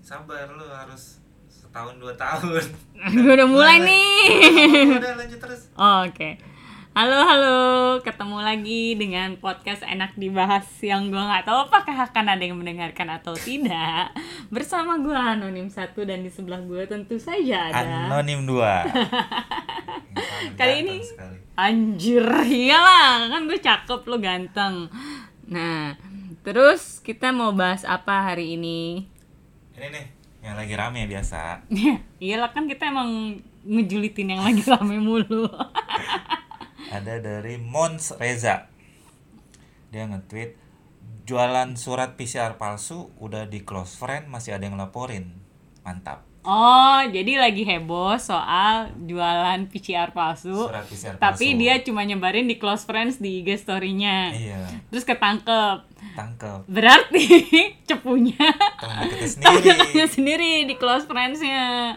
sabar lu harus setahun dua tahun gue udah mulai nih udah lanjut terus Oh, Oke. Halo halo, ketemu lagi dengan podcast enak dibahas yang gue nggak tahu apakah akan ada yang mendengarkan atau tidak. Bersama gue anonim satu dan di sebelah gue tentu saja ada. anonim dua Kali ini- sekali. Anjir, iyalah kan gue cakep lo ganteng. Nah, terus kita mau bahas apa hari ini? Ini nih yang lagi rame biasa. Iyalah kan kita emang ngejulitin yang lagi rame mulu. ada dari Mons Reza. Dia nge-tweet jualan surat PCR palsu udah di close friend masih ada yang laporin. Mantap Oh, jadi lagi heboh soal jualan PCR palsu. surat PCR Tapi palsu dia cuma nyebarin di close friends di IG story-nya. iya Terus ketangkep. tangkep Berarti cepunya teman deketnya sendiri sendiri di close friends-nya.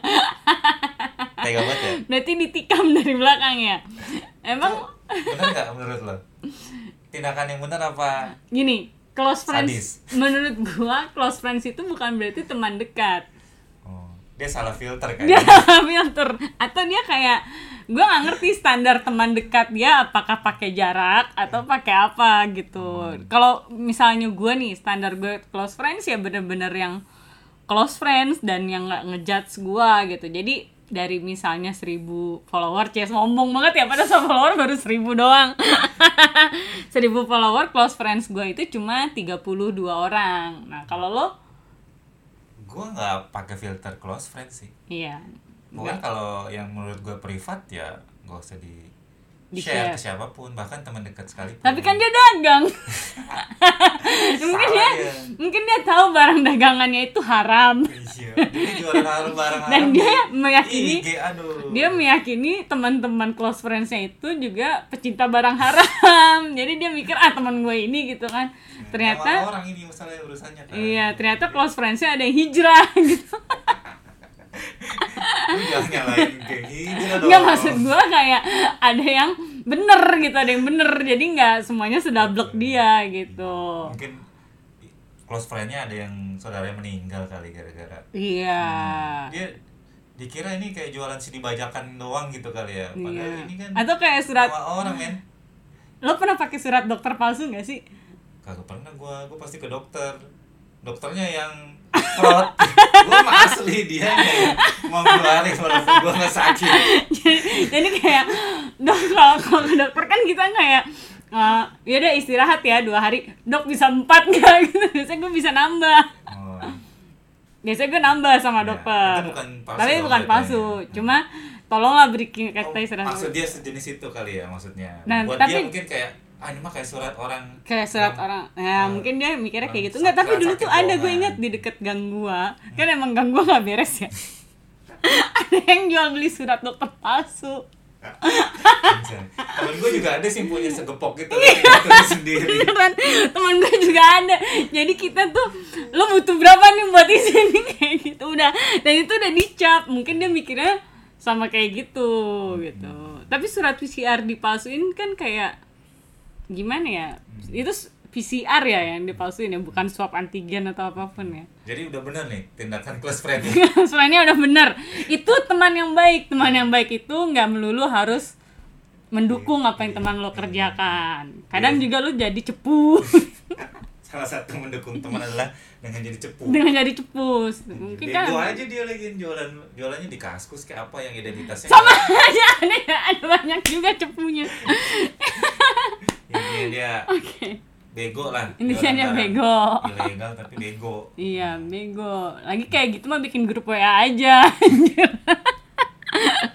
tega banget ya Berarti ditikam dari belakang ya. Emang bener nggak menurut lo tindakan yang bener apa gini, close friends Sadis. menurut gua close friends itu bukan berarti teman dekat. Dia salah filter Dia kayaknya filter atau dia kayak gua nggak ngerti standar teman dekat dia apakah pakai jarak atau pakai apa gitu. Kalau misalnya gua nih standar gue close friends ya bener-bener yang close friends dan yang nggak ngejudge gua gitu. Jadi dari misalnya 1000 follower, cies ngomong banget ya pada sama follower baru 1000 doang. 1000 follower close friends gue itu cuma 32 orang. Nah, kalau lo gue nggak pakai filter close friend sih iya. Bukan kalau yang menurut gue privat ya gak usah di, Di-share. share ke siapa pun bahkan teman dekat sekalipun Tapi kan dia dagang. mungkin dia, dia. mungkin dia tahu barang dagangannya itu haram. iya dia jualan haram barang Dan dia di meyakini IG, aduh dia meyakini teman-teman close friends-nya itu juga pecinta barang haram. Jadi dia mikir ah teman gue ini gitu kan. Sama Ternyata orang ini urusannya kan iya, ternyata close friends-nya ada yang hijrah gitu. Jangan nyalain kayak gitu dong Enggak maksud gue kayak ada yang bener gitu, ada yang bener. Jadi nggak semuanya sudah blok dia gitu. mungkin close friendnya ada yang saudaranya meninggal kali gara-gara Iya. dia dikira ini kayak jualan CD bajakan doang gitu kali ya padahal Iya. ini kan Atau kayak surat orang men Lo pernah pakai surat dokter palsu gak sih? kagak pernah gua gua pasti ke dokter dokternya yang fraud mah asli dia yang mau ngeluarin walaupun gua nggak sakit. Jadi kayak dok kalau kalau ke dokter kan kita kayak eh ya udah istirahat ya dua hari. Dok bisa empat nggak? Gitu. Biasanya gue bisa nambah. Oh, biasanya gue nambah sama Ya, dokter. itu bukan palsu tapi bukan palsu. Cuma tolonglah beri oh, kata istirahat. maksud dia sejenis itu kali ya maksudnya. Nah, buat tapi- dia mungkin kayak ah ini mah kayak surat orang kayak surat yang- orang. Ya yang- mungkin dia mikirnya kayak gitu. Nggak tapi dulu tuh ada gue inget di deket gang gua. Kan emang gang gua nggak beres ya. Ada yang jual beli surat dokter palsu. Temen gue juga ada sih punya segepok gitu. Tulis sendiri. Beneran teman gue juga ada. Jadi kita tuh lo butuh berapa nih buat isi ini kayak gitu udah. Dan itu udah dicap. Mungkin dia mikirnya sama kayak gitu gitu. Tapi surat PCR dipalsuin kan kayak gimana ya? Itu s- PCR ya yang dipalsuin ya bukan swab antigen atau apa pun ya. Jadi udah bener nih tindakan close friend Sebenarnya udah bener. Itu teman yang baik. Teman yang baik itu nggak melulu harus mendukung apa yang teman lo kerjakan. Kadang juga lo jadi cepu salah satu mendukung teman adalah dengan jadi cepu dengan jadi cepus. Mungkin kan Bego aja dia lagi jualan jualannya di kaskus kayak apa yang identitasnya sama aja ada ada banyak juga cepunya Intinya dia oke. bego lah. Intinya dia bego. ilegal tapi bego. Iya bego. Lagi kayak gitu mah bikin grup WA aja.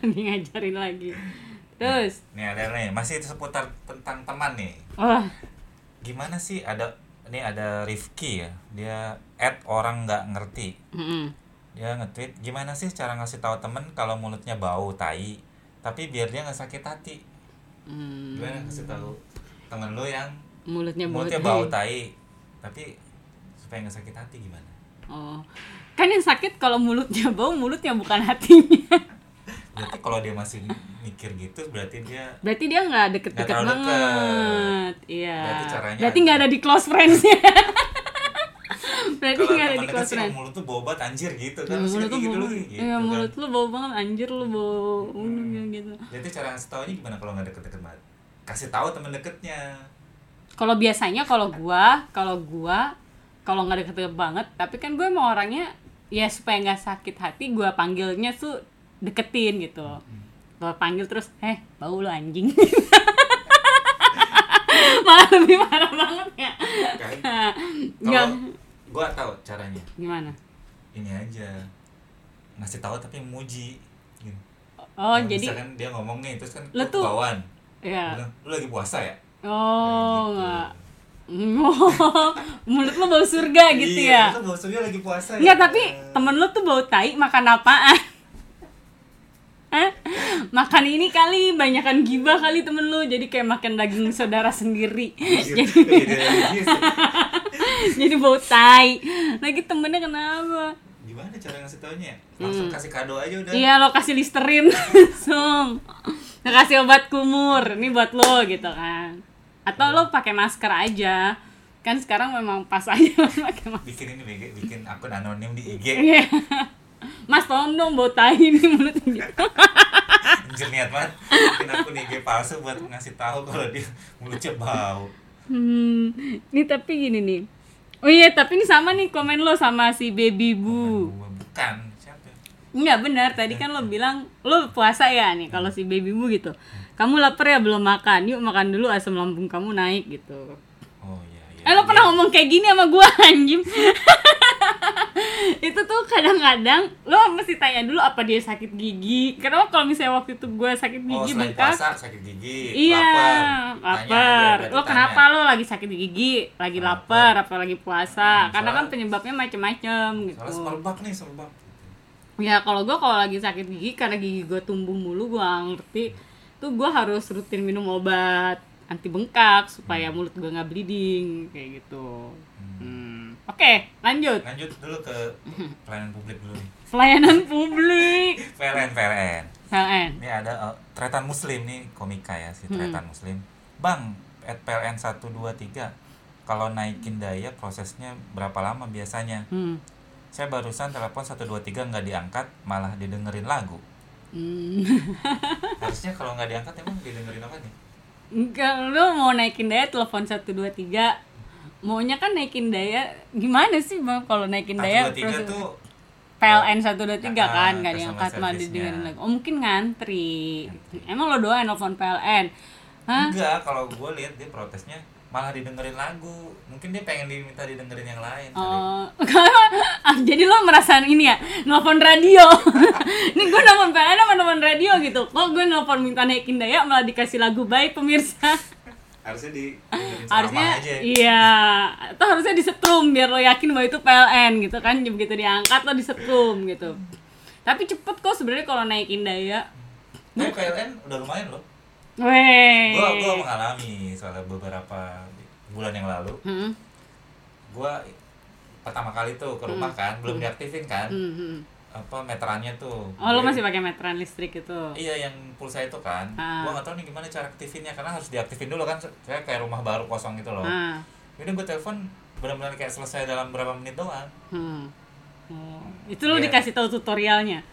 Lebih ngajarin lagi. Terus? Nih ada nih masih seputar tentang teman nih. Wah. Gimana sih ada ini ada Rifki ya. Dia add orang nggak ngerti. Mm-mm. dia nge-tweet gimana sih cara ngasih tahu temen kalau mulutnya bau tai tapi biar dia nggak sakit hati? Hmm, gimana kasih tahu temen lo yang mulutnya bau mulutnya bau tai tapi supaya nggak sakit hati gimana? Oh kan yang sakit kalau mulutnya bau mulutnya bukan hatinya. Berarti kalau dia masih mikir gitu berarti dia berarti dia nggak deket-deket banget. Iya. Berarti caranya berarti nggak ada di close friends-nya. Berarti nggak ada di close sih friend mulut tuh bau banget anjir gitu kan Ya, mulut lu gitu bau, gitu ya, kan. mulut lu bau banget anjir lu bau unu gitu. Jadi cara ngasih taunya gimana kalau nggak deket-deket banget kasih tahu teman deketnya. Kalau biasanya kalau gua kalau gua kalau nggak deket-deket banget tapi kan gue mau orangnya ya supaya nggak sakit hati gua panggilnya tuh deketin gitu. Gua panggil terus eh bau lu anjing. Malah lebih marah banget ya. Kan? Nggak. gua tahu caranya. Gimana? Ini aja. Ngasih tahu tapi muji. Gitu. oh Nah, jadi misalkan dia ngomong nih terus kan lu tuh- bawaan ya bilang lu lagi puasa ya oh Gitu. nggak Oh, mulut lu bau surga gitu iya, ya lu kan maksudnya lagi puasa ya Enggak, tapi temen lu tuh bau tai makan apaan? Hah? Makan ini kali, banyakan gibah kali temen lu Jadi kayak makan daging saudara sendiri Jadi, iya, jadi bau tai Lagi temennya kenapa? Gimana cara ngasih taunya langsung kasih kado aja udah. Hmm. Iya, lo kasih listerin langsung kasih obat kumur, ini buat lo gitu kan. Atau lo pakai masker aja. Kan sekarang memang pas aja pakai masker. Bikin ini bikin, bikin akun anonim di IG Iya. Mas tolong dong bau tai ini mulut ini. Anjir niat banget. Bikin akun IG palsu buat ngasih tahu kalau dia mulutnya bau. Hmm, ini tapi gini nih. Oh iya, tapi ini sama nih komen lo sama si baby bu. bukan siapa Enggak benar, tadi kan lo bilang lo puasa ya nih kalau si baby bu gitu. Kamu lapar ya belum makan, yuk makan dulu asam lambung kamu naik gitu. Oh Eh lo pernah ngomong kayak gini sama gua anjim. itu tuh kadang-kadang lo mesti tanya dulu apa dia sakit gigi. Karena kalau misalnya waktu itu gua sakit oh gigi selain bengkak, puasa sakit gigi Iya, lapar Lo kenapa lo lagi sakit gigi, lagi lapar, apa lagi puasa? Hmm, Karena kan penyebabnya macem-macem gitu. soalnya semerbak nih semerbak Ya kalau gue kalau lagi sakit gigi karena gigi gue tumbuh mulu gue ngerti. Tuh gue harus rutin minum obat anti bengkak supaya mulut gue nggak bleeding kayak gitu. Hmm. Oke, lanjut. lanjut dulu ke pelayanan publik dulu nih Pelayanan publik. PLN PLN PLN. ini ada eh, Tretan Muslim nih komika ya si Hmm. Tretan Muslim Bang at PLN 123 kalau naikin daya prosesnya berapa lama biasanya Hmm. saya barusan telepon 123 nggak diangkat malah didengerin lagu Hmm. harusnya kalau nggak diangkat emang didengerin apa nih Enggak, lu mau naikin daya telepon 123 Maunya kan naikin daya Gimana sih bang kalau naikin daya 123 proses- tuh PLN 123 Ah, kan nggak customer diangkat service-nya. didengerin lagi. Oh mungkin ngantri. Emang lo doain nelfon PLN? Hah? enggak kalau gue lihat dia protesnya malah didengerin lagu mungkin dia pengen diminta didengerin yang lain. Oh, ah, jadi lo merasa ini ya, nelfon radio. ini gue nelfon PLN sama nelfon radio gitu. Kok gue nelfon minta naikin daya malah dikasih lagu baik pemirsa. harusnya di harusnya aja. iya. Atau harusnya disetrum biar lo yakin bahwa itu PLN gitu kan. Begitu diangkat lo disetrum gitu. Tapi cepet kok sebenarnya kalau naikin daya. Tapi PLN udah lumayan loh. Weh. Gua gua mengalami soalnya beberapa bulan yang lalu. Hmm, gua pertama kali tuh ke rumah kan belum diaktifin kan hmm, hmm. apa meterannya tuh oh lo Jadi- masih pakai meteran listrik itu Iya yang pulsa itu kan, Ah. gua nggak tahu nih gimana cara aktifinnya karena harus diaktifin dulu kan. Saya kayak rumah baru kosong gitu loh. ah Yaudah gue telepon benar-benar kayak selesai dalam berapa menit doang. hmm. Oh, itu lo Iya. dikasih tahu tutorialnya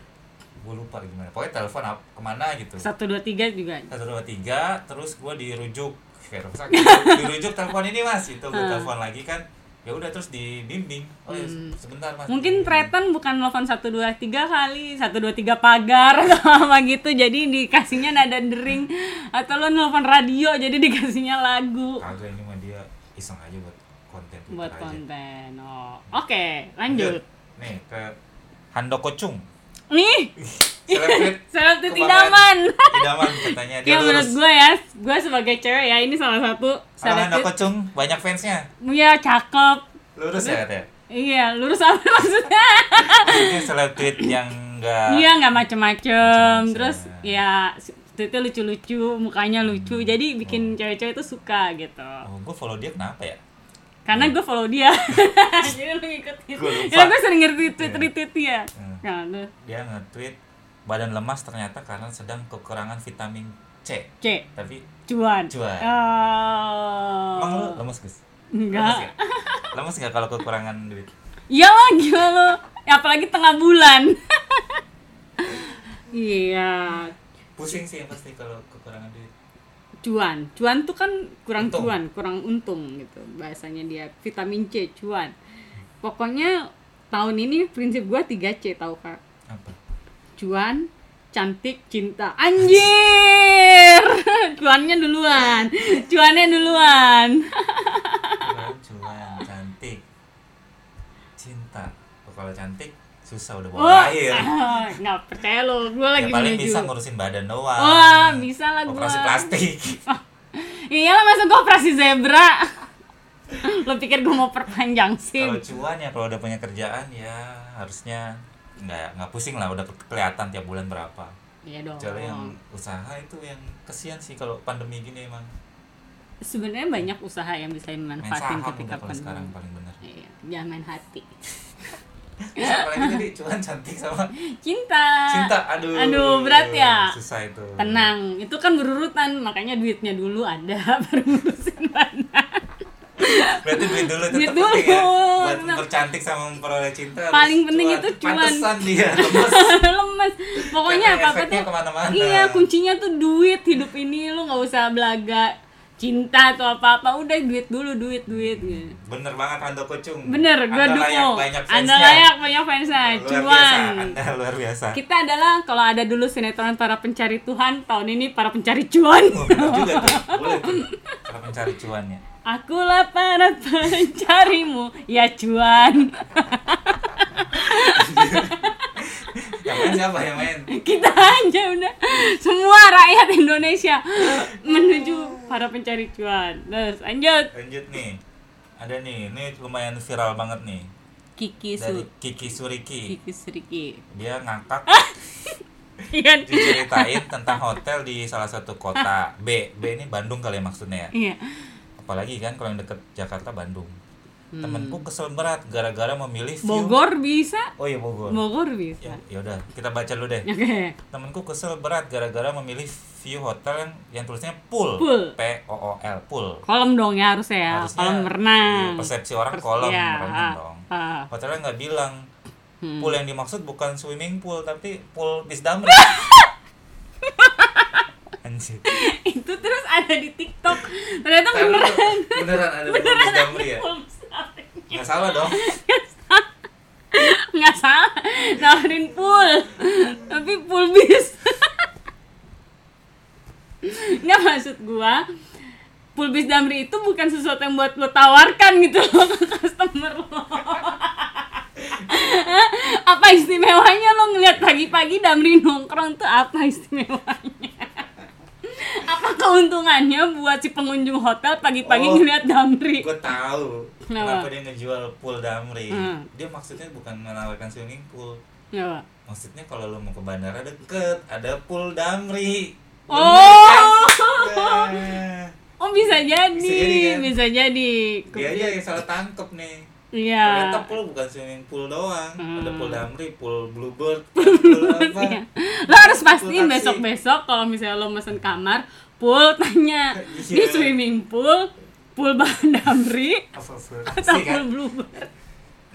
Gue lupa gimana. Pokoknya telepon ap- ke mana gitu. satu dua tiga juga Satu dua tiga, terus gue dirujuk kayak rumah sakit. dirujuk telepon ini mas, itu gue Ah. telepon lagi kan. Ya udah terus dibimbing. Oh ya sebentar mas. Hmm. mungkin Tretan bukan telepon 123 kali 123 pagar atau apa gitu jadi dikasihnya nada dering atau lo nelfon radio jadi dikasihnya lagu Kagak ini mah dia iseng aja buat konten buat aja. konten oh oke lanjut Nih ke Handoko Chung. nih Selebrit selebrit idaman Idaman katanya dia ya menurut lurus. gue ya gue sebagai cewek ya ini salah satu selebrit Chung banyak fansnya. ya cakep Lurus ya katanya. iya lurus apa maksudnya Ini selebrit yang enggak Iya nggak macem-macem, terus ya itu lucu-lucu, mukanya lucu, jadi bikin cewek-cewek itu suka gitu. Oh, gue follow dia kenapa ya? Karena gue follow dia, jadi lu ngikutin. Lupa. Ya gue sering ngerti tweet-tweet dia. Hmm. Nah, lu Dia nge-tweet badan lemas ternyata karena sedang kekurangan vitamin C. C, Tapi cuan. Cuan. Oh. emang lu lemes guys? Enggak. Lemes gak? Lemes gak kalau kekurangan duit? Iya lah gila lo. Ya, apalagi tengah bulan. iya. Pusing sih yang pasti kalau kekurangan duit. Cuan. Cuan tuh kan kurang Untung. cuan, kurang untung gitu. Bahasanya dia vitamin C, cuan. Pokoknya tahun ini prinsip gua 3C tahu Kak. Cuan, cantik, cinta. Anjir. Cuannya duluan. Cuannya duluan. Cuan, cantik, cinta. Oh, kalau cantik susah udah bawa Wah, air. nggak percaya lo, gue lagi ya paling menuju. bisa ngurusin badan doang. Wah, bisa lah gua. Operasi plastik. Iyalah masa gue operasi zebra. lo pikir gue mau perpanjang sih? kalau cuan ya kalau udah punya kerjaan ya harusnya nggak nggak pusing lah udah kelihatan tiap bulan berapa. Iya dong. Kecuali yang usaha itu yang kesian sih kalau pandemi gini emang Sebenarnya banyak usaha yang bisa main manfaatin saham ketika kalau sekarang pandemi. paling bener. Iya, jangan main hati. Tadi cuan cantik sama Cinta. cinta. Aduh. Aduh, berat ya. Susah itu. Tenang, itu kan berurutan, makanya duitnya dulu ada baru ngurusin. Berarti duit dulu tetap Duit penting ya. dulu. Buat mempercantik sama memperoleh cinta. Paling penting itu cuan. Pantesan dia lemes. lemes pokoknya apa apa tuh ke mana-mana. iya kuncinya tuh duit hidup ini lu nggak usah belaga cinta atau apa apa udah duit dulu duit duit gitu. Bener banget Ando Kucung. bener gue dukung banyak anda layak banyak fansnya Luar biasa. cuan Anda luar biasa. kita adalah kalau ada dulu sinetron para pencari Tuhan tahun ini para pencari cuan Oh, juga tuh. Boleh tuh. Para pencari cuannya. Akulah para pencarimu ya cuan Yang main siapa yang main? kita aja udah semua rakyat Indonesia menuju para pencari cuan terus lanjut Lanjut nih. Ada nih, ini lumayan viral banget nih. Kiki Dari Su Kiki Suriki. Kiki Suriki Dia ngangkat iya diceritain tentang hotel di salah satu kota B. B ini Bandung kali ya maksudnya ya. iya Apalagi kan kalau yang deket Jakarta Bandung. Temenku kesel berat gara-gara memilih view. Hmm. Bogor bisa Oh iya Bogor. Bogor bisa Ya, ya udah, kita baca dulu deh. oke Temenku kesel berat gara-gara memilih view hotel yang, yang tulisnya pool. Pool. P O O L pool. kolam dong ya harusnya ya Harusnya, kolam renang iya, persepsi orang Pers- kolam iya, renang ah, dong. ah. Hotelnya nggak bilang Hmm. pool yang dimaksud bukan swimming pool tapi pool bis damri. Itu terus ada di TikTok. Ternyata beneran. Beneran ada bis damri ya? Nggak salah dong. nggak salah. Nawarin pool. Tapi pool bis. Nggak maksud gua pool bis damri itu bukan sesuatu yang buat lo tawarkan gitu loh ke customer lo. Apa istimewanya lo ngeliat pagi-pagi damri nongkrong tuh apa istimewanya apa keuntungannya buat si pengunjung hotel pagi-pagi Oh. ngeliat damri Gue tahu Kenapa? kenapa dia ngejual pool damri. Hmm. Dia maksudnya bukan menawarkan swimming pool. Coba. Maksudnya kalau lo mau ke bandara deket, ada pool damri. Oh. Kan? Oh bisa jadi, Bisa jadi, kan? bisa jadi. dia aja yang salah tangkep nih. Iya. Ternyata pool bukan swimming pool doang. Hmm. Ada pool damri, pool bluebird, pool apa? Iya. Lo harus pastiin besok-besok kalau misalnya lo mesen kamar, pool tanya di Iya. swimming pool, pool bahan damri atau taksi pool kan? bluebird.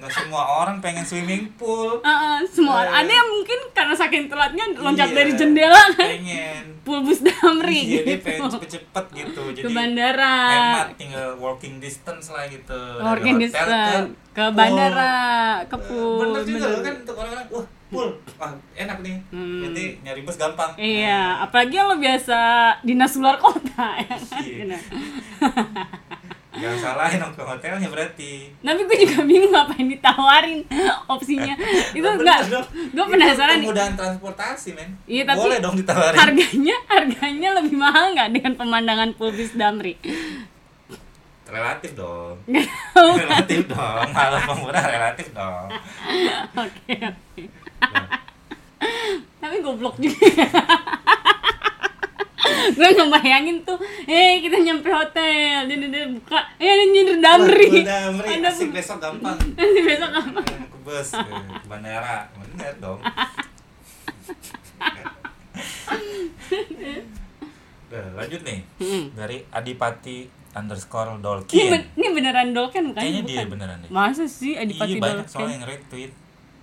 Nggak semua orang pengen swimming pool. Heeh, semua Iya. ada yang mungkin karena saking telatnya loncat Iya, dari jendela kan. Pengen. Pool bus damri Iya, dia gitu. pengen cepet-cepet gitu. Jadi Ke bandara. hemat tinggal walking distance lah gitu. Dari Walking hotel distance ke pool. bandara, ke Eh, pool. Bener juga bener. kan untuk orang-orang, wah pool, wah enak nih. Hmm. Nanti nyari bus gampang. Iya, apalagi yang lo biasa dinas luar kota ya kan. Jangan salahin ke hotelnya berarti. Tapi gue juga bingung ngapain ditawarin opsinya. Itu enggak, gue penasaran nih. Kemudahan transportasi, men. Iya, tapi Boleh dong ditawarin. Harganya, harganya lebih mahal nggak dengan pemandangan Pulbis Damri? Relatif dong. Relatif dong. Hal pengguna relatif dong. Oke, oke. Tapi goblok juga. Gue ngebayangin tuh, eh kita nyampe hotel, dia, dia, buka, eh ada nyindir Damri. Ada Asik besok gampang. nanti besok apa? Eh, ke bus ke bandara bener dong Udah, lanjut nih Hmm. dari Adipati underscore Ini, Dolkin ben- ini beneran Dolken bukan? Kayaknya bukan. dia beneran deh. Masa sih Adipati Iya banyak soalnya yang retweet.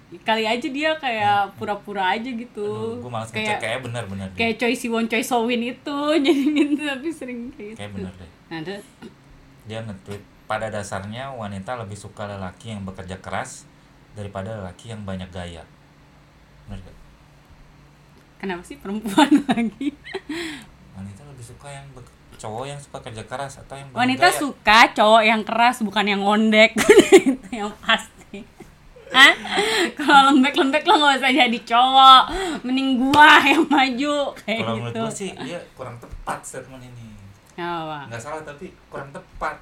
Kali aja dia kayak pura-pura aja gitu. Aduh, gue malas kayak kayak bener-bener kayak Choi Siwon Choi Sowin itu jadi gitu tapi sering kayak gitu. Kayak bener deh. Nah, ada Dia nge-tweet pada dasarnya wanita lebih suka lelaki yang bekerja keras daripada lelaki yang banyak gaya. Bener gak? kenapa sih perempuan lagi? Wanita lebih suka yang cowok yang suka kerja keras atau yang Wanita gaya? suka cowok yang keras bukan yang ngondek itu yang pasti. Hah? Kalau lembek-lembek lo gak usah jadi cowok Mending gua yang maju Kayak Kalau menurut gitu gue sih dia kurang tepat statement ini. Apa? Nggak salah tapi kurang tepat.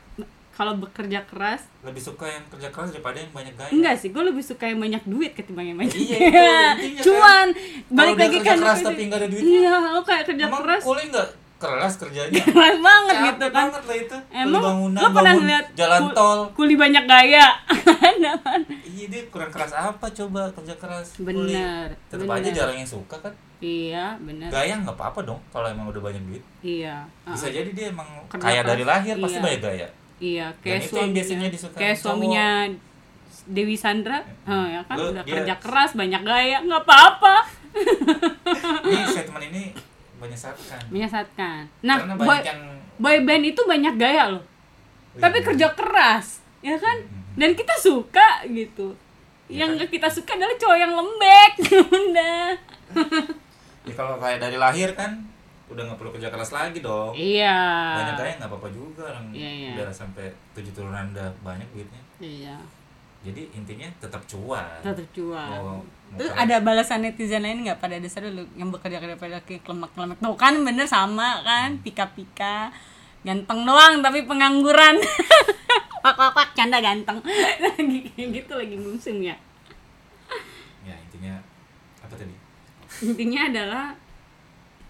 Kalau bekerja keras Lebih suka yang kerja keras daripada yang banyak gaya. Enggak sih, gue lebih suka yang banyak duit ketimbang yang banyak Iya, itu intinya kan. Cuan Balik Kalau dia lagi kan keras ke- tapi nggak ada duitnya. Iya, lo kayak kerja Emang keras kuliah nggak keras kerjanya? Keras banget Capek gitu kan banget lah itu. Emang Kuli bangunan, lo pernah bangun jalan kul- tol. Kuli banyak gaya Ada kan? Iya dia kurang keras apa coba kerja keras. Bener, Kuliah. Tetep aja bener. jarang yang suka kan. Iya, bener Gaya nggak apa-apa dong kalau emang udah banyak duit. Iya Bisa jadi dia emang Kerja kaya dari lahir pasti Iya. banyak gaya. Iya, kayak itu yang suaminya, biasanya disukai kayak cowok. suaminya Dewi Sandra, Hah, ya kan Lu- udah dia- kerja keras, banyak gaya, nggak apa-apa, Ini statement ini menyesatkan. menyesatkan. Nah, Karena boy, banyak yang boy band itu banyak gaya loh, tapi Iya. kerja keras, ya kan? Hmm. Dan kita suka gitu. Iya yang kan? kita suka adalah cowok yang lembek, udah. ya kalau kayak dari lahir kan udah nggak perlu kerja keras lagi dong. Iya. Banyak gaya nggak apa-apa juga orang Iya, iya. udah sampai tujuh turunan udah banyak duitnya. Iya. Jadi intinya tetap cuan. Tetap cuan. Mau- mau Terus ada balasan netizen lain nggak pada dasarnya lu yang bekerja kerja pada kelemak kelemak tuh kan bener sama kan pika pika ganteng doang tapi pengangguran wak wak wak canda ganteng lagi gitu lagi musim ya Ya intinya apa tadi? intinya adalah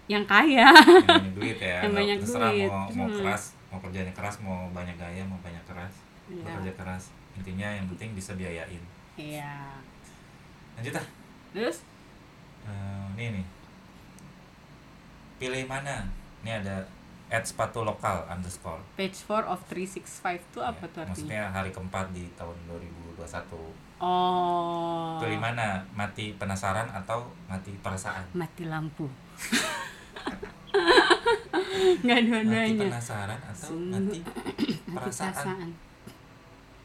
yang kaya Yang banyak duit ya. Yang banyak terserah duit. mau mau Hmm. keras, mau kerjanya keras, mau banyak gaya, mau banyak keras. Iya. Bekerja keras. Intinya yang penting bisa biayain. iya Lanjut ah. terus Eh, ini nih. Pilih mana? Ini ada at sepatu lokal underscore. page 4 of 365 tuh apa Ya, tuh artinya Maksudnya hari keempat di tahun 2021. oh Pilih mana? Mati penasaran atau mati perasaan? mati lampu nggak Mati dua-duanya penasaran atau Sungguh. mati Mati perasaan? perasaan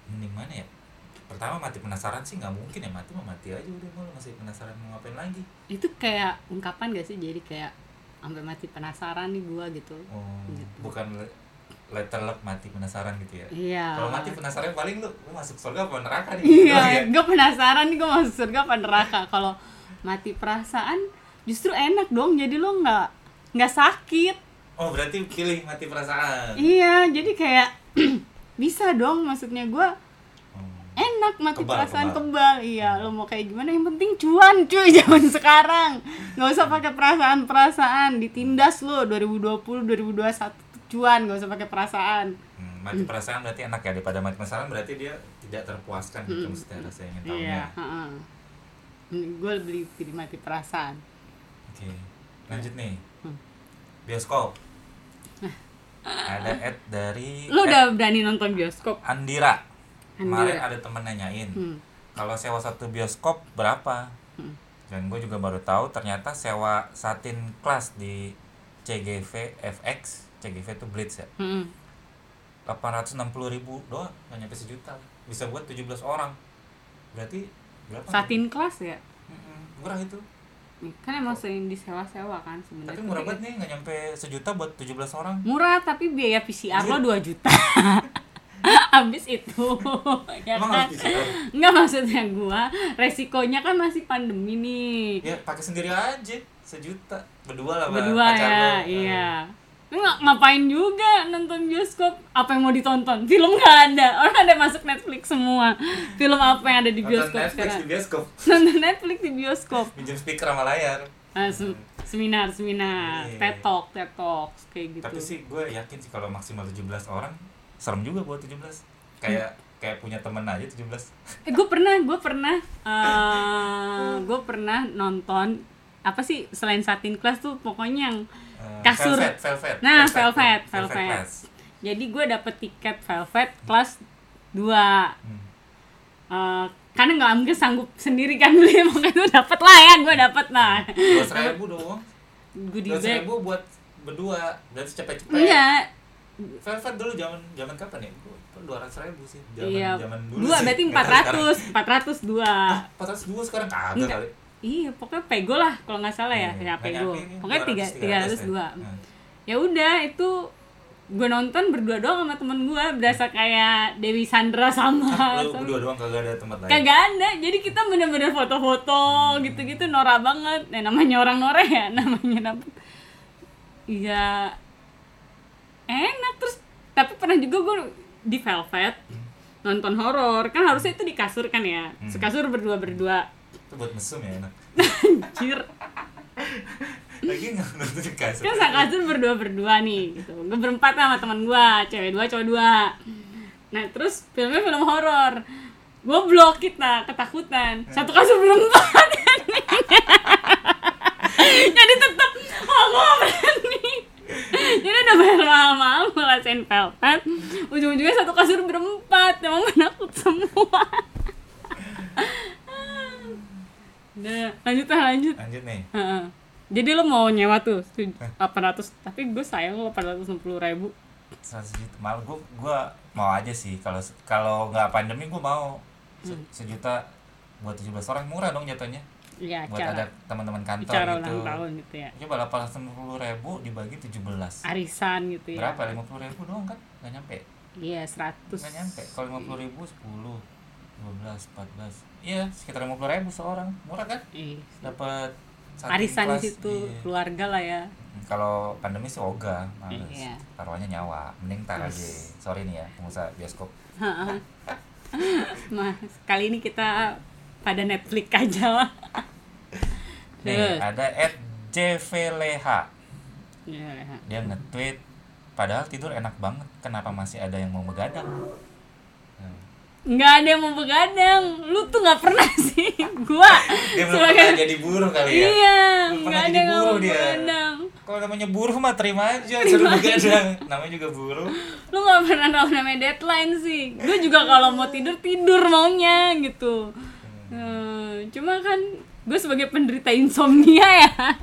Mending mana ya? Pertama mati penasaran sih nggak mungkin ya mati mah mati aja udah mau masih penasaran mau ngapain lagi? itu kayak ungkapan gak sih jadi kayak sampai mati penasaran nih gua gitu Oh, Gitu. bukan le- letter luck mati penasaran gitu ya? iya Kalau mati penasaran paling lu, lu masuk surga apa neraka nih? iya Gitu ya? gue penasaran nih gue masuk surga apa neraka kalau mati perasaan justru enak dong jadi lo nggak nggak sakit Oh berarti pilih mati perasaan. iya jadi kayak bisa dong maksudnya gua. Enak mati Kebal, perasaan kebal. kebal. iya lo mau kayak gimana yang penting cuan cuy zaman sekarang nggak usah pakai perasaan perasaan ditindas lo 2020 2021 tuh cuan nggak usah pakai perasaan Hmm, mati perasaan berarti enak ya daripada mati penasaran berarti dia tidak terpuaskan gitu mesti rasa ingin tahunya. iya gue beli pilih mati perasaan Oke. Lanjut nih. Hmm. Bioskop. Ada ad dari at udah berani nonton bioskop Andira. Kemarin ada temen nanyain. Hmm. Kalau sewa satu bioskop berapa? Hmm. Dan gue juga baru tahu ternyata sewa satin kelas di CGV FX, CGV itu Blitz ya. Hmm. 860 ribu doang, nggak nyampe sejuta. Bisa buat 17 orang. Berarti berapa? satin kelas ya Mm-mm, murah itu. kan emang sering disewa-sewa kan sebenarnya Tapi murah banget nih, nggak nyampe sejuta buat 17 orang. murah tapi biaya PCR Iya. lo 2 juta habis itu ya Emang kan? nggak maksudnya gua resikonya kan masih pandemi nih. Ya pakai sendiri aja, sejuta. Berdua lah, berdua pacar ya lo. iya. Lu nggak ngapain juga nonton bioskop? Apa yang mau ditonton? Film nggak ada. Orang ada masuk Netflix semua. Film apa yang ada di Nonton bioskop Netflix sekarang? di bioskop. nonton Netflix di bioskop. Minjem speaker sama layar. Ah, sem- seminar seminar. Iya. TED Talk TED Talk kayak gitu. Tapi sih gue yakin sih kalau maksimal 17 orang serem juga buat 17. Kayak kayak punya temen aja 17. Eh, gue pernah, gue pernah, eh gue pernah nonton apa sih selain satin kelas tuh pokoknya yang Eh, Kasur. Velvet, velvet. Nah, tuh. velvet, velvet. class. jadi gue dapet tiket velvet kelas dua Hmm. Eh, karena nggak mungkin sanggup sendiri kan beli makanya itu dapat lah ya gue dapat nah dua ribu goodie dua ribu buat berdua berarti cepet-cepet enggak Velvet dulu zaman zaman kapan ya? Dua ratus ribu sih. Zaman iya zaman dulu. dua sih. berarti empat ratus empat ratus dua Empat ratus dua sekarang kagak kali. iya pokoknya pego lah kalau nggak salah ya ya pego pokoknya tiga 200, tiga ratus 300 dua ya. Nah. ya udah itu gue nonton berdua doang sama temen gue berasa kayak Dewi Sandra sama Lu sama- berdua doang kagak ada tempat lain. kagak ada jadi kita bener-bener foto-foto gitu-gitu norak banget nah, namanya orang noreh ya namanya iya enak terus tapi pernah juga gue di Velvet nonton horor. Kan harusnya itu di kasur kan ya? Sekasur berdua berdua Itu buat mesum ya enak. anjir. Lagi nggak nonton di kasur. kan sekasur berdua berdua nih gitu. Gue berempat sama teman gue cewek dua cowok dua. Nah terus filmnya film horor. Gue blok kita ketakutan. Satu kasur berempat. Jadi tetap oh gue berani jadi udah bayar mahal-mahal ngerasain velvet ujung-ujungnya satu kasur berempat emang menakut semua udah lanjut lah lanjut Lanjut nih. Jadi lo mau nyewa tuh 800 tapi gue sayang lo 860 ribu 100 juta. Mal gua gua mau aja sih kalau kalau nggak pandemi gua mau Se- Hmm. sejuta buat 17 orang murah dong jatuhnya. Iya buat cara ada teman-teman kantor cara gitu. ulang tahun gitu ya. Coba 860 ribu dibagi 17 Arisan gitu ya. Berapa? 50 ribu doang kan? Nggak nyampe? Iya 100 Nggak nyampe? Kalau 50 ribu 10 12, 14 Iya sekitar 50 ribu seorang. Murah kan? Iya. Dapat Arisan di kelas, situ iya. keluarga lah ya. Kalau pandemi sih ogah Males. Iya. Taruhannya nyawa. Mending tar aja. Sorry nih ya Pengusaha bioskop. Mas kali ini kita pada Netflix aja. Lah Nih ada Ed JVLH. Dia nge-tweet Padahal tidur enak banget Kenapa masih ada yang mau begadang? Nah, nggak ada yang mau begadang. Lu tuh nggak pernah sih. Gua Dia belum sebagai pernah jadi buruh kali ya? Iya nggak ada yang mau dia. begadang. Kalau namanya buruh mah terima aja suruh begadang. Namanya juga buruh. lu nggak pernah tahu namanya deadline sih. Gue juga kalau mau tidur tidur maunya gitu Hmm, cuma kan gue sebagai penderita insomnia ya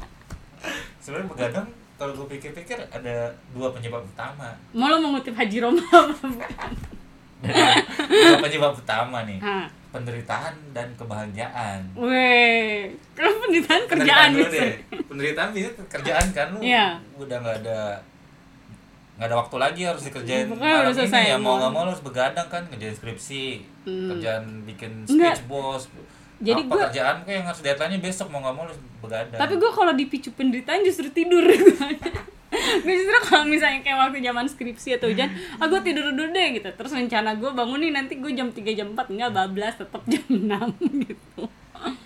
Sebenarnya begadang kalau gue pikir-pikir ada dua penyebab utama. mau lo mengutip Haji Roma dua penyebab utama nih. Hah. Penderitaan dan kebahagiaan. Weh, kalau penderitaan kerjaan Penderitaan gitu. deh. Penderitaan bisa kerjaan kan lu Iya. udah nggak ada nggak ada waktu lagi harus dikerjain Pokoknya udah malam ini ya mau mau- nggak mau harus begadang kan kerjain skripsi Hmm. kerjaan bikin Enggak. speech bos Jadi apa gua- kerjaan kayak yang harus deadline besok mau nggak mau harus begadang Tapi gue kalau dipicu penderitaan justru tidur. gue justru kalau misalnya kayak waktu zaman skripsi atau hujan, ah gue tidur dulu deh gitu. Terus rencana gue bangun nih nanti gue jam 3 jam 4 enggak bablas tetap jam 6 gitu.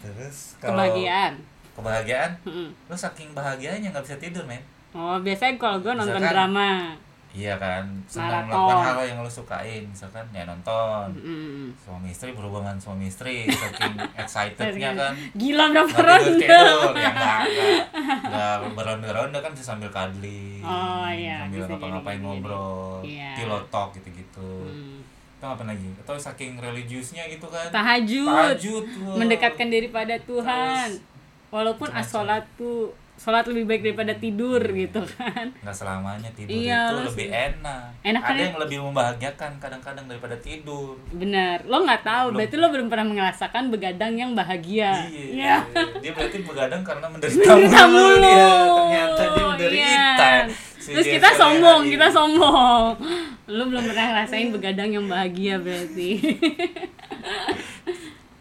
Terus kalau Kebahagiaan. kebahagiaan, Mm-mm. lu saking bahagianya nggak bisa tidur men. Oh, biasanya kalau gue nonton Misalkan- drama. Iya kan, senang Maraton. melakukan hal yang lu sukain, misalkan ya nonton. Mm. Suami istri berhubungan suami istri, saking excitednya kan. Gila berapa Nggak ronde. tidur, ya enggak, enggak, beronda-ronda kan bisa sambil cuddling, Oh, iya, sambil ngapa-ngapain ngobrol, pillow talk gitu-gitu. Hmm. Itu apa lagi? Atau saking religiusnya gitu kan? Tahajud. Tahajud. Mendekatkan diri pada Tuhan. Walaupun as-sholat tuh sholat lebih baik daripada tidur gitu kan. nggak selamanya tidur Iya, itu lebih enak. Enak kan Ada ya? yang lebih membahagiakan kadang-kadang daripada tidur. Bener, lo nggak tahu, Belum. berarti lo belum pernah merasakan begadang yang bahagia. Iya. Dia berarti begadang karena menderita Menderita mulu mulu. dia. Ternyata dia menderita. Iya. Si Terus kita sombong, kita sombong. Lo belum pernah ngerasain begadang yang bahagia berarti.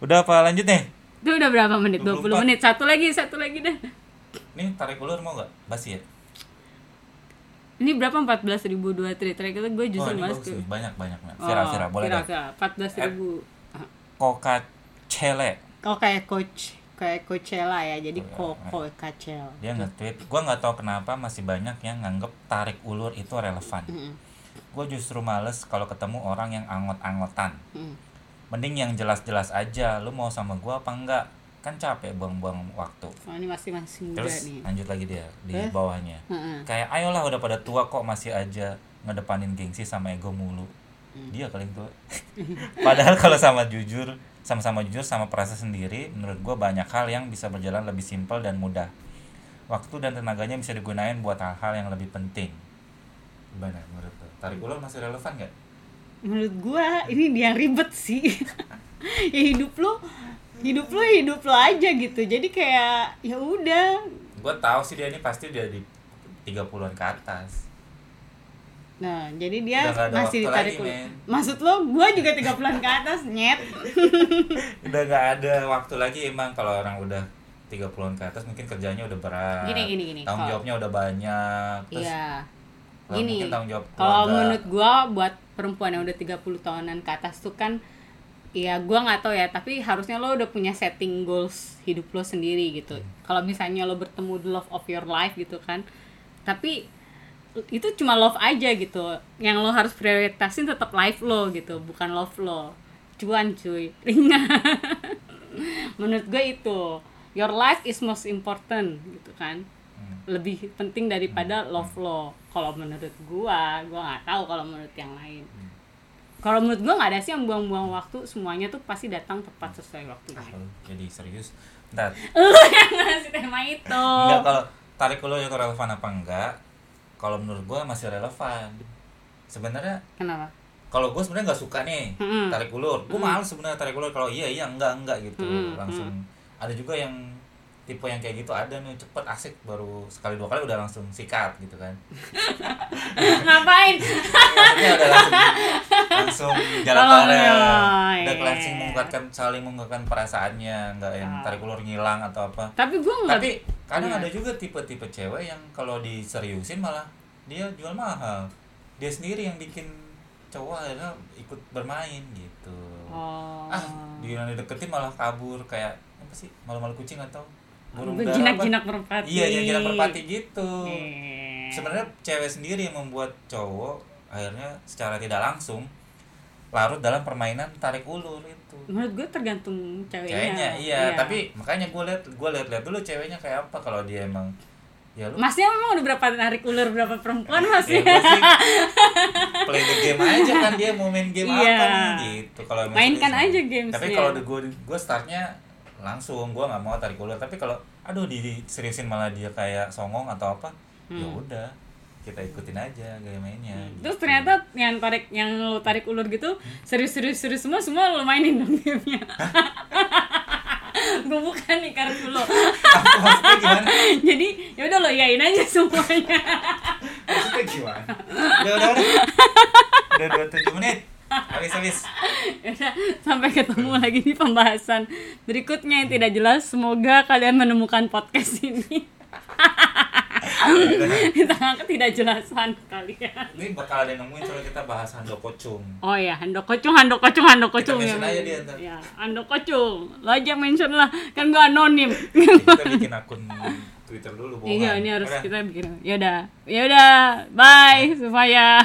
Udah apa lanjut nih? Itu udah berapa menit? 20 24. menit. Satu lagi, satu lagi deh. Nih tarik ulur mau nggak? Basi ya? Ini berapa 14 ribu dua tweet Terakhir gue Oh, justru ini mas bagus ke nih. Banyak banyak. banyak. Vira, Vira, boleh Vira, deh. Vira. 14 ribu. Coca Cele. Oh kayak coach kayak Coachella ya, jadi Oh, iya. Coco Kacel. Dia nge-tweet, gua nggak tahu kenapa masih banyak yang nganggep tarik ulur itu relevan. Gue justru males kalau ketemu orang yang angot-angotan. Mm. Mending yang jelas-jelas aja, lu mau sama gua apa enggak? Kan capek buang-buang waktu. Oh ini masih masih muda Terus nih. lanjut lagi dia di Terus? bawahnya. Heeh. Kayak ayolah udah pada tua kok masih aja ngedepanin gengsi sama ego mulu. dia kali tua padahal kalau sama jujur sama-sama jujur sama perasa sendiri menurut gue banyak hal yang bisa berjalan lebih simpel dan mudah waktu dan tenaganya bisa digunain buat hal-hal yang lebih penting gimana menurut lo tarik ulur masih relevan nggak menurut gua ini dia yang ribet sih ya hidup lo hidup lo hidup lo aja gitu. Jadi kayak ya udah. Gue tahu sih dia ini pasti dia di 30-an ke atas. Nah jadi dia Udah masih ditarik lagi, maksud lo gua juga 30-an ke atas nyet. Udah nggak ada waktu lagi emang kalau orang udah 30-an ke atas mungkin kerjanya udah berat. Gini, gini, gini. tanggung jawabnya udah banyak terus iya. gini mungkin tanggung jawab kalau menurut gua buat perempuan yang udah 30 tahunan ke atas tuh kan ya gua nggak tahu ya tapi harusnya lo udah punya setting goals hidup lo sendiri gitu. Hmm. kalau misalnya lo bertemu the love of your life gitu kan. Tapi itu cuma love aja gitu. Yang lo harus prioritasin tetap life lo gitu bukan love lo. Cuan cuy. Ringan menurut gue itu. Your life is most important gitu kan. Hmm. lebih penting daripada love lo. Kalau menurut gua gua nggak tahu kalau menurut yang lain. Hmm. Kalau menurut gua nggak ada sih yang buang-buang waktu semuanya tuh pasti datang tepat sesuai waktunya Ah, jadi serius? Ntar, lu yang ngasih tema itu. Enggak kalau tarik ulur itu relevan apa enggak kalau menurut gua masih relevan. Sebenarnya kenapa? kalau gue sebenarnya nggak suka nih Mm-mm. tarik ulur. Gue males sebenarnya tarik ulur kalau iya iya enggak enggak gitu. Mm-mm, langsung ada juga yang tipe yang kayak gitu ada nih cepet asik baru sekali dua kali udah langsung sikat gitu kan. Ngapain? Maksudnya udah langsung langsung jalan Oh, bareng iya, udah iya. langsung mengungkapkan saling mengungkapkan perasaannya nggak yang Ah. tarik ulur ngilang atau apa tapi gua nggak tapi kadang Iya. ada juga tipe-tipe cewek yang kalau diseriusin malah dia jual mahal dia sendiri yang bikin cowok akhirnya ikut bermain gitu oh ah dia deketin malah kabur kayak apa sih malu-malu kucing atau burung jinak-jinak merpati iya jinak-jinak merpati gitu Iya. sebenarnya cewek sendiri yang membuat cowok akhirnya secara tidak langsung larut dalam permainan tarik ulur itu. Menurut gue tergantung ceweknya. Ceweknya iya, tapi makanya gue liat gue liat-liat dulu ceweknya kayak apa kalau dia emang ya lu masnya memang udah berapa tarik ulur berapa perempuan ya masnya gua sih play the game aja kan dia mau main game Iya. apa nih gitu. Kalau emang Mainkan aja gamesnya. tapi kalau gue gue startnya langsung gue nggak mau tarik ulur. Tapi kalau aduh di di- seriusin malah dia kayak songong atau apa ya udah kita ikutin aja gaya mainnya Hmm. Terus gitu. ternyata yang tarik yang lo tarik ulur gitu serius serius serius semua semua lo mainin dong gamenya. gue bukan nih kartu lo. Jadi ya udah lo yain aja semuanya. maksudnya gimana udah udah udah udah dua tujuh menit habis habis Yaudah, sampai ketemu lagi di pembahasan berikutnya yang tidak jelas. Semoga kalian menemukan podcast ini di tengah ketidakjelasan kalian. ini bakal ada nemuin kalau kita bahas handokocung Oh ya, handokocung, handokocung, handokocung. Kita mention ya. aja dia ntar. Ya, handokocung. Lo aja mention lah, kan gue anonim. kita bikin akun Twitter dulu bohongan. Iya, ini harus Udah. kita bikin. Ya udah. Ya udah. Bye supaya